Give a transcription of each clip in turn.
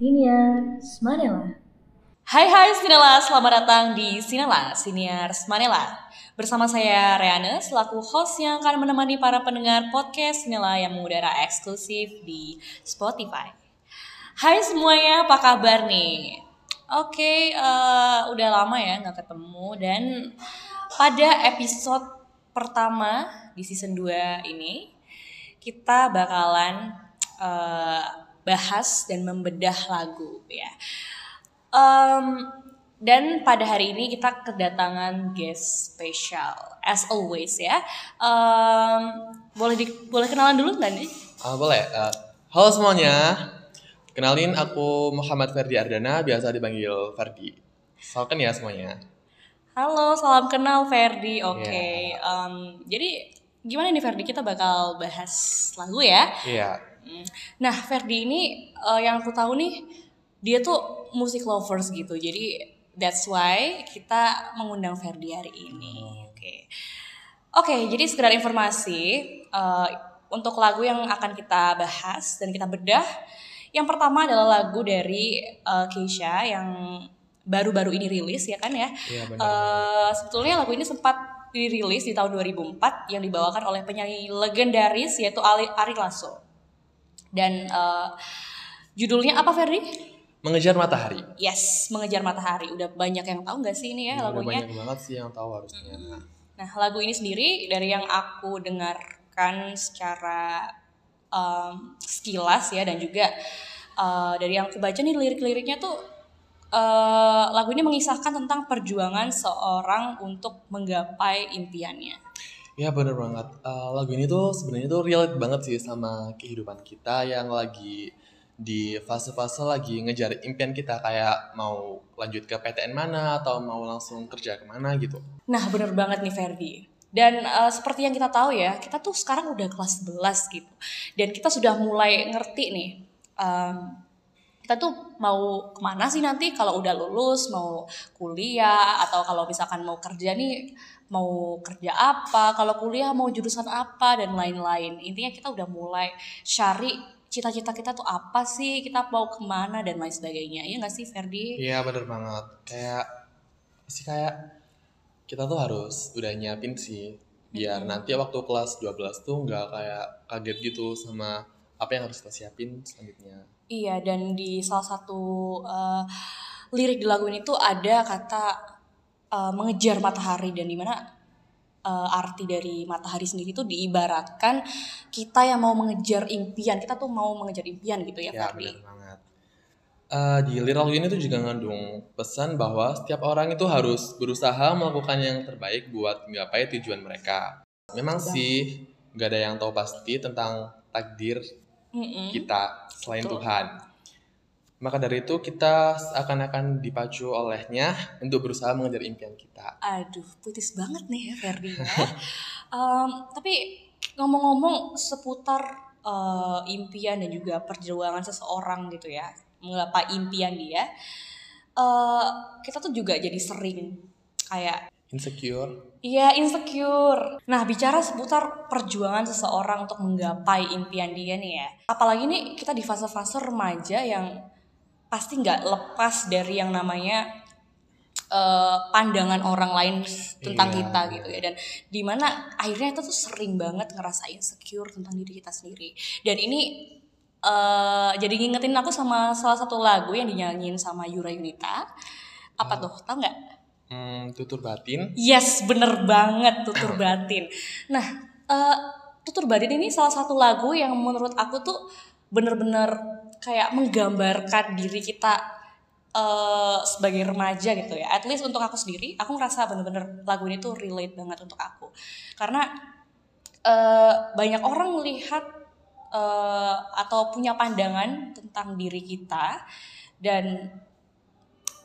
Siniar Manela. Hai hai Sinela, selamat datang di Sinela, Siniar Manela. Bersama saya Reane, selaku host yang akan menemani para pendengar podcast Sinela yang mengudara eksklusif di Spotify. Hai semuanya, apa kabar nih? Oke, eh, udah lama ya nggak ketemu dan pada episode pertama di season 2 ini kita bakalan eh, bahas dan membedah lagu ya. Um, dan pada hari ini kita kedatangan guest spesial as always ya. Um, boleh di, boleh kenalan dulu nggak nih? Ah, boleh. Eh, halo semuanya. Kenalin aku Muhammad Ferdi Ardana, biasa dipanggil Ferdi. Salken ya semuanya. Halo, salam kenal Ferdi. Oke. Um, jadi gimana nih Ferdi? Kita bakal bahas lagu ya. Iya. Hmm. Nah, Ferdi ini uh, yang aku tahu nih dia tuh musik lovers gitu. Jadi that's why kita mengundang Ferdi hari ini. Oke. Oke, jadi sekedar informasi uh, untuk lagu yang akan kita bahas dan kita bedah. Yang pertama adalah lagu dari uh, Keisha yang baru-baru ini rilis ya kan ya. Iya benar. Eh, sebetulnya lagu ini sempat dirilis di tahun 2004 yang dibawakan oleh penyanyi legendaris yaitu Ari Lasso. Dan eh, judulnya apa Ferdi? Mengejar matahari. Yes, Mengejar Matahari. Udah banyak yang tahu nggak sih ini ya Udah lagunya? banyak banget sih yang tahu harusnya. Nah, lagu ini sendiri dari yang aku dengarkan secara um, sekilas ya dan juga uh, dari yang aku baca nih lirik-liriknya tuh uh, lagu ini mengisahkan tentang perjuangan seorang untuk menggapai impiannya. Ya bener banget. Eh, lagu ini tuh sebenarnya tuh relate banget sih sama kehidupan kita yang lagi di fase-fase lagi ngejar impian kita kayak mau lanjut ke PTN mana atau mau langsung kerja ke mana gitu. Nah, bener banget nih Ferdi. Dan uh, seperti yang kita tahu ya, kita tuh sekarang udah kelas 11 gitu. Dan kita sudah mulai ngerti nih, um, kita tuh mau ke mana sih nanti kalau udah lulus, mau kuliah, atau kalau misalkan mau kerja nih, mau kerja apa, kalau kuliah mau jurusan apa, dan lain-lain. Intinya kita udah mulai cari cita-cita kita tuh apa sih, kita mau ke mana, dan lain sebagainya. Iya nggak sih Ferdi? Iya bener banget. Kayak sih kayak kita tuh harus udah nyiapin sih biar nanti waktu kelas 12 tuh nggak kayak kaget gitu sama apa yang harus kita siapin selanjutnya. Iya, dan di salah satu eh, lirik di lagu ini tuh ada kata eh, mengejar matahari dan di mana eh, arti dari matahari sendiri tuh diibaratkan kita yang mau mengejar impian, kita tuh mau mengejar impian gitu ya, Ya banget. Eh, di lirik lagu ini tuh juga ngandung pesan bahwa setiap orang itu harus berusaha melakukan yang terbaik buat menggapai tujuan mereka. Memang sih nggak ada yang tahu pasti tentang takdir Mm-mm. kita selain Betul. Tuhan. Maka dari itu kita seakan-akan dipacu olehnya untuk berusaha mengejar impian kita. Aduh, puitis banget nih ya Ferdi ya. Em, tapi ngomong-ngomong seputar eh, impian dan juga perjuangan seseorang gitu ya, menggapai impian dia, eh, kita tuh juga jadi sering kayak Insecure. Iya insecure. Nah bicara seputar perjuangan seseorang untuk menggapai impian dia nih ya. Apalagi nih kita di fase-fase remaja yang pasti nggak lepas dari yang namanya eh, pandangan orang lain tentang Iya. kita gitu ya. Dan di mana akhirnya kita tuh sering banget ngerasa insecure tentang diri kita sendiri. Dan ini eh, jadi ngingetin aku sama salah satu lagu yang dinyanyiin sama Yura Yunita. Apa tuh? Tahu nggak? Hmm, tutur batin. Yes, bener banget tutur batin. Nah, eh, tutur batin ini salah satu lagu yang menurut aku tuh bener-bener kayak menggambarkan diri kita eh, sebagai remaja gitu ya. At least untuk aku sendiri, aku ngerasa bener-bener lagu ini tuh relate banget untuk aku. Karena eh, banyak orang melihat eh, atau punya pandangan tentang diri kita dan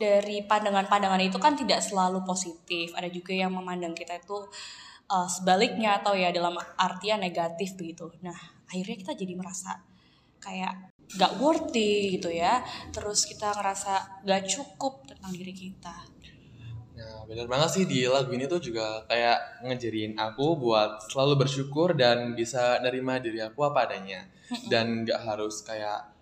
dari pandangan-pandangan itu kan tidak selalu positif. Ada juga yang memandang kita itu uh, sebaliknya atau ya dalam artian negatif begitu. Nah, akhirnya kita jadi merasa kayak gak worthy gitu ya. Terus kita ngerasa gak cukup tentang diri kita. Nah, bener banget sih di lagu ini tuh juga kayak ngejarin aku buat selalu bersyukur dan bisa nerima diri aku apa adanya. Dan nggak harus kayak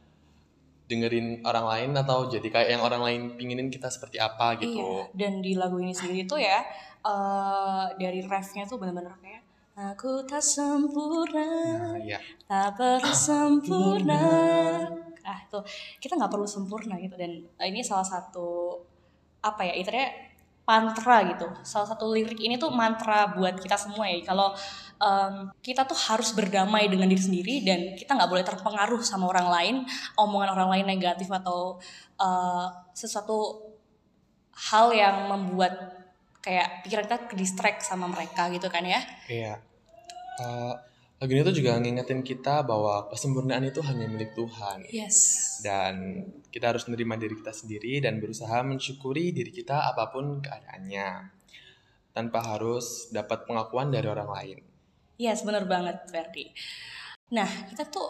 dengerin orang lain atau jadi kayak yang orang lain pinginin kita seperti apa gitu. Iya, dan di lagu ini sendiri tuh ya eh dari refnya tuh bener-bener kayak aku tak sempurna, Nah, ya. tak perlu sempurna. Ah tuh kita nggak perlu sempurna gitu dan ini salah satu apa ya ibaratnya mantra gitu. Salah satu lirik ini tuh mantra buat kita semua ya. Kalau em, kita tuh harus berdamai dengan diri sendiri dan kita nggak boleh terpengaruh sama orang lain, omongan orang lain negatif atau eh, sesuatu hal yang membuat kayak pikiran kita distract sama mereka gitu kan ya. Iya. Eh, lagu ini tuh juga ngingetin kita bahwa kesempurnaan itu hanya milik Tuhan. Yes. Dan kita harus menerima diri kita sendiri dan berusaha mensyukuri diri kita apa pun keadaannya. Tanpa harus dapat pengakuan dari orang lain. Yes, bener banget Ferdi. Nah, kita tuh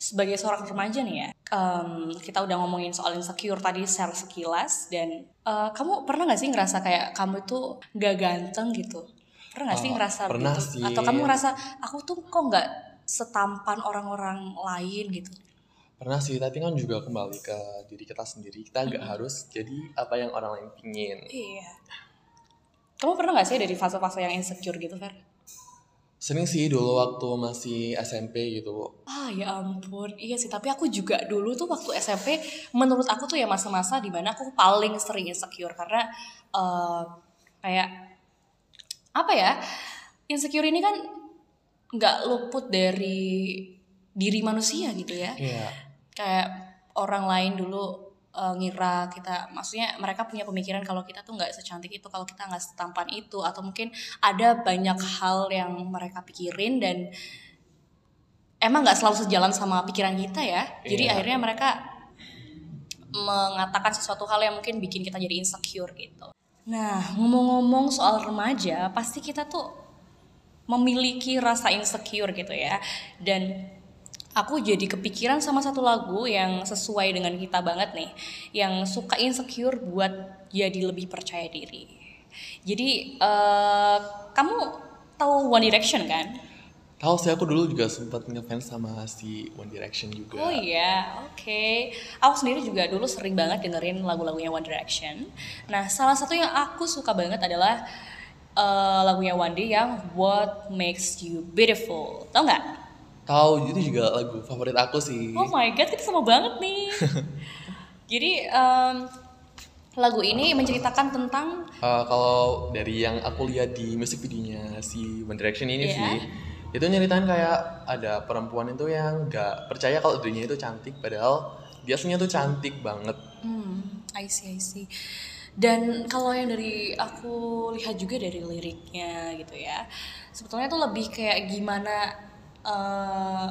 sebagai seorang remaja nih ya, em, kita udah ngomongin soal insecure tadi secara sekilas dan eh, kamu pernah gak sih ngerasa kayak kamu tuh gak ganteng gitu? Pernah gak sih Eh, ngerasa pernah begitu? sih. Atau kamu ngerasa aku tuh kok nggak setampan orang-orang lain gitu? Pernah sih, tapi kan juga kembali ke diri kita sendiri. Kita nggak harus jadi apa yang orang lain pingin. Iya. Kamu pernah gak sih dari fase-fase yang insecure gitu, Fer? Sering sih dulu waktu masih SMP gitu. Ah ya ampun, iya sih. Tapi aku juga dulu tuh waktu SMP, menurut aku tuh ya masa-masa di mana aku paling sering insecure karena eh kayak apa ya? Insecure ini kan nggak luput dari diri manusia gitu ya. Iya. Kayak orang lain dulu eh, ngira kita, maksudnya mereka punya pemikiran kalau kita tuh nggak secantik itu, kalau kita nggak setampan itu, atau mungkin ada banyak hal yang mereka pikirin dan emang nggak selalu sejalan sama pikiran kita ya. Jadi Iya. akhirnya mereka mengatakan sesuatu hal yang mungkin bikin kita jadi insecure gitu. Nah, ngomong-ngomong soal remaja, pasti kita tuh memiliki rasa insecure gitu ya. Dan aku jadi kepikiran sama satu lagu yang sesuai dengan kita banget nih, yang suka insecure buat jadi lebih percaya diri. Jadi eh, kamu tahu One Direction kan? Tahu sih aku dulu juga sempat ngefans sama si One Direction juga. Oh iya, oke. Aku sendiri juga dulu sering banget dengerin lagu-lagunya One Direction. Nah, salah satu yang aku suka banget adalah eh, lagunya Day yang What Makes You Beautiful. Tau nggak? Tahu itu juga lagu favorit aku sih. Oh my god, kita sama banget nih. Jadi em, lagu ini menceritakan tentang Eh, kalau dari yang aku lihat di musik videonya si One Direction ini Iya. sih, itu nyeritain kayak ada perempuan itu yang nggak percaya kalau dirinya itu cantik, padahal dia aslinya tuh cantik banget. Hmm, I see, I see. Dan kalau yang dari aku lihat juga dari liriknya gitu ya, sebetulnya tuh lebih kayak gimana eh,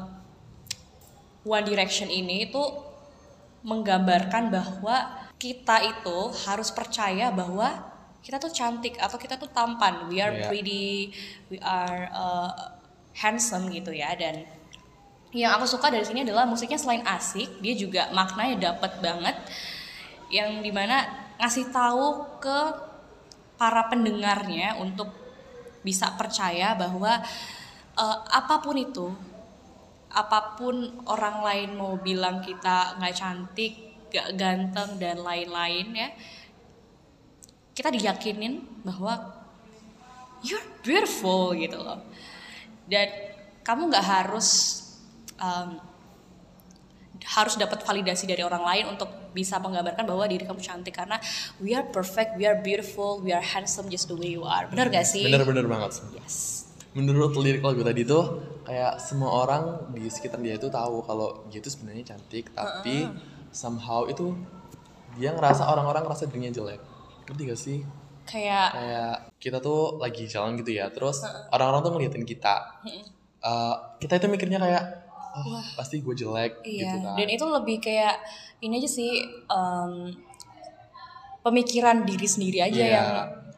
One Direction ini tuh menggambarkan bahwa kita itu harus percaya bahwa kita tuh cantik atau kita tuh tampan, we are Iya. pretty, we are uh, handsome gitu ya dan yang aku suka dari sini adalah musiknya selain asik dia juga maknanya dapat banget yang di mana ngasih tahu ke para pendengarnya untuk bisa percaya bahwa eh, apa pun itu apa pun orang lain mau bilang kita nggak cantik gak ganteng dan lain-lain ya kita diyakinin bahwa you're beautiful gitu loh dan kamu nggak harus um, harus dapat validasi dari orang lain untuk bisa menggambarkan bahwa diri kamu cantik karena we are perfect, we are beautiful, we are handsome just the way you are. Benar gak sih? Bener-bener banget. Yes. Menurut lirik lagu tadi tuh kayak semua orang di sekitar dia itu tahu kalau dia itu sebenarnya cantik, tapi somehow itu dia ngerasa orang-orang ngerasa dirinya jelek. Ngerti gak sih? Kayak Kayak kita tuh lagi jalan gitu ya, terus orang-orang tuh ngeliatin kita. Eh, kita itu mikirnya kayak, oh pasti gue jelek iya. gitu kan. Dan itu lebih kayak ini aja sih um, pemikiran diri sendiri aja Iya. yang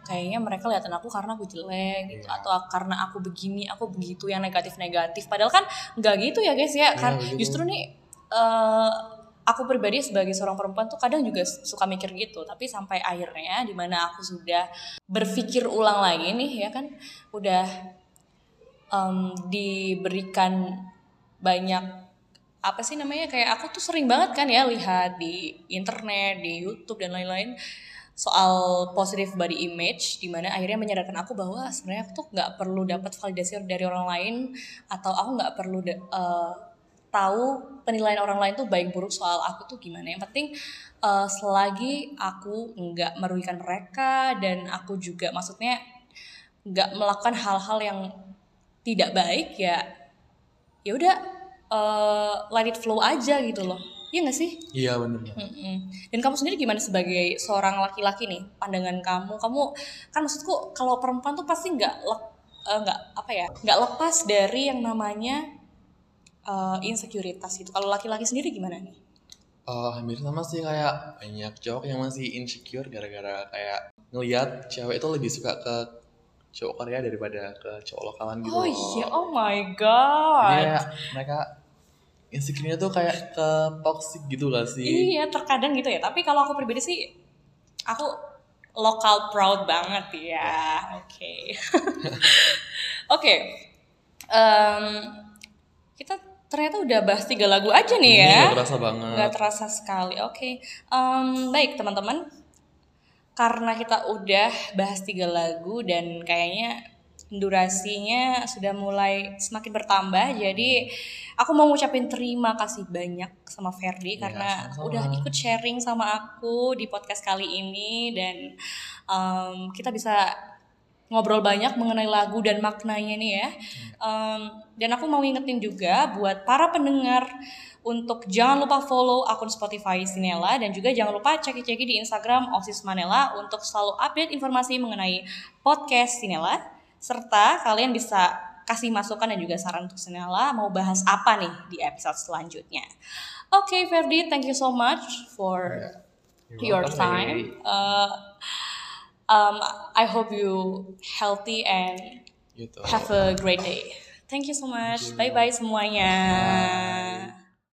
kayaknya mereka liatin aku karena aku jelek gitu Iya. atau karena aku begini, aku begitu yang negatif-negatif. Padahal kan nggak gitu ya guys ya. Iya, Kan begitu. justru nih eh, aku pribadi sebagai seorang perempuan tuh kadang juga suka mikir gitu. Tapi sampai akhirnya di mana aku sudah berpikir ulang lagi nih ya kan udah em, diberikan banyak apa sih namanya kayak aku tuh sering banget kan ya lihat di internet, di YouTube dan lain-lain soal positive body image di mana akhirnya menyadarkan aku bahwa sebenarnya aku tuh nggak perlu dapat validasi dari orang lain atau aku nggak perlu uh, tahu penilaian orang lain tuh baik buruk soal aku tuh gimana yang penting uh, selagi aku nggak merugikan mereka dan aku juga maksudnya nggak melakukan hal-hal yang tidak baik ya ya udah uh, let it flow aja gitu loh Iya gak sih? Iya benar. Dan kamu sendiri gimana sebagai seorang laki-laki nih pandangan kamu? Kamu kan maksudku kalau perempuan tuh pasti nggak nggak uh, apa ya nggak lepas dari yang namanya uh, insekuritas itu. Kalau laki-laki sendiri gimana nih? Uh, hampir sama sih kayak banyak cowok yang masih insecure gara-gara kayak ngelihat cewek itu lebih suka ke cowok Korea daripada ke cowok lokalan gitu. Oh iya, oh my god. Jadi kayak mereka insecure-nya tuh kayak ke toxic gitu gak sih? Iya, terkadang gitu ya. Tapi kalau aku pribadi sih, aku lokal proud banget ya. Oke. Oke. kita ternyata udah bahas tiga lagu aja nih ya. Gak terasa banget. Gak terasa sekali. Oke. Okay. Um, baik teman-teman karena kita udah bahas tiga lagu dan kayaknya durasinya sudah mulai semakin bertambah jadi aku mau ngucapin terima kasih banyak sama Ferdi ya, karena -sama. udah ikut sharing sama aku di podcast kali ini dan um, kita bisa ngobrol banyak mengenai lagu dan maknanya nih ya. Um, dan aku mau ingetin juga buat para pendengar untuk jangan lupa follow akun Spotify Sinela dan juga jangan lupa cek-cek di Instagram Osis Manela untuk selalu update informasi mengenai podcast Sinela. Serta kalian bisa kasih masukan dan juga saran untuk Sinela mau bahas apa nih di episode selanjutnya. Oke, okay, Ferdi, thank you so much for You're your time. Uh, um, I hope you healthy and have a great day. Thank you so much. Bye bye semuanya. Bye.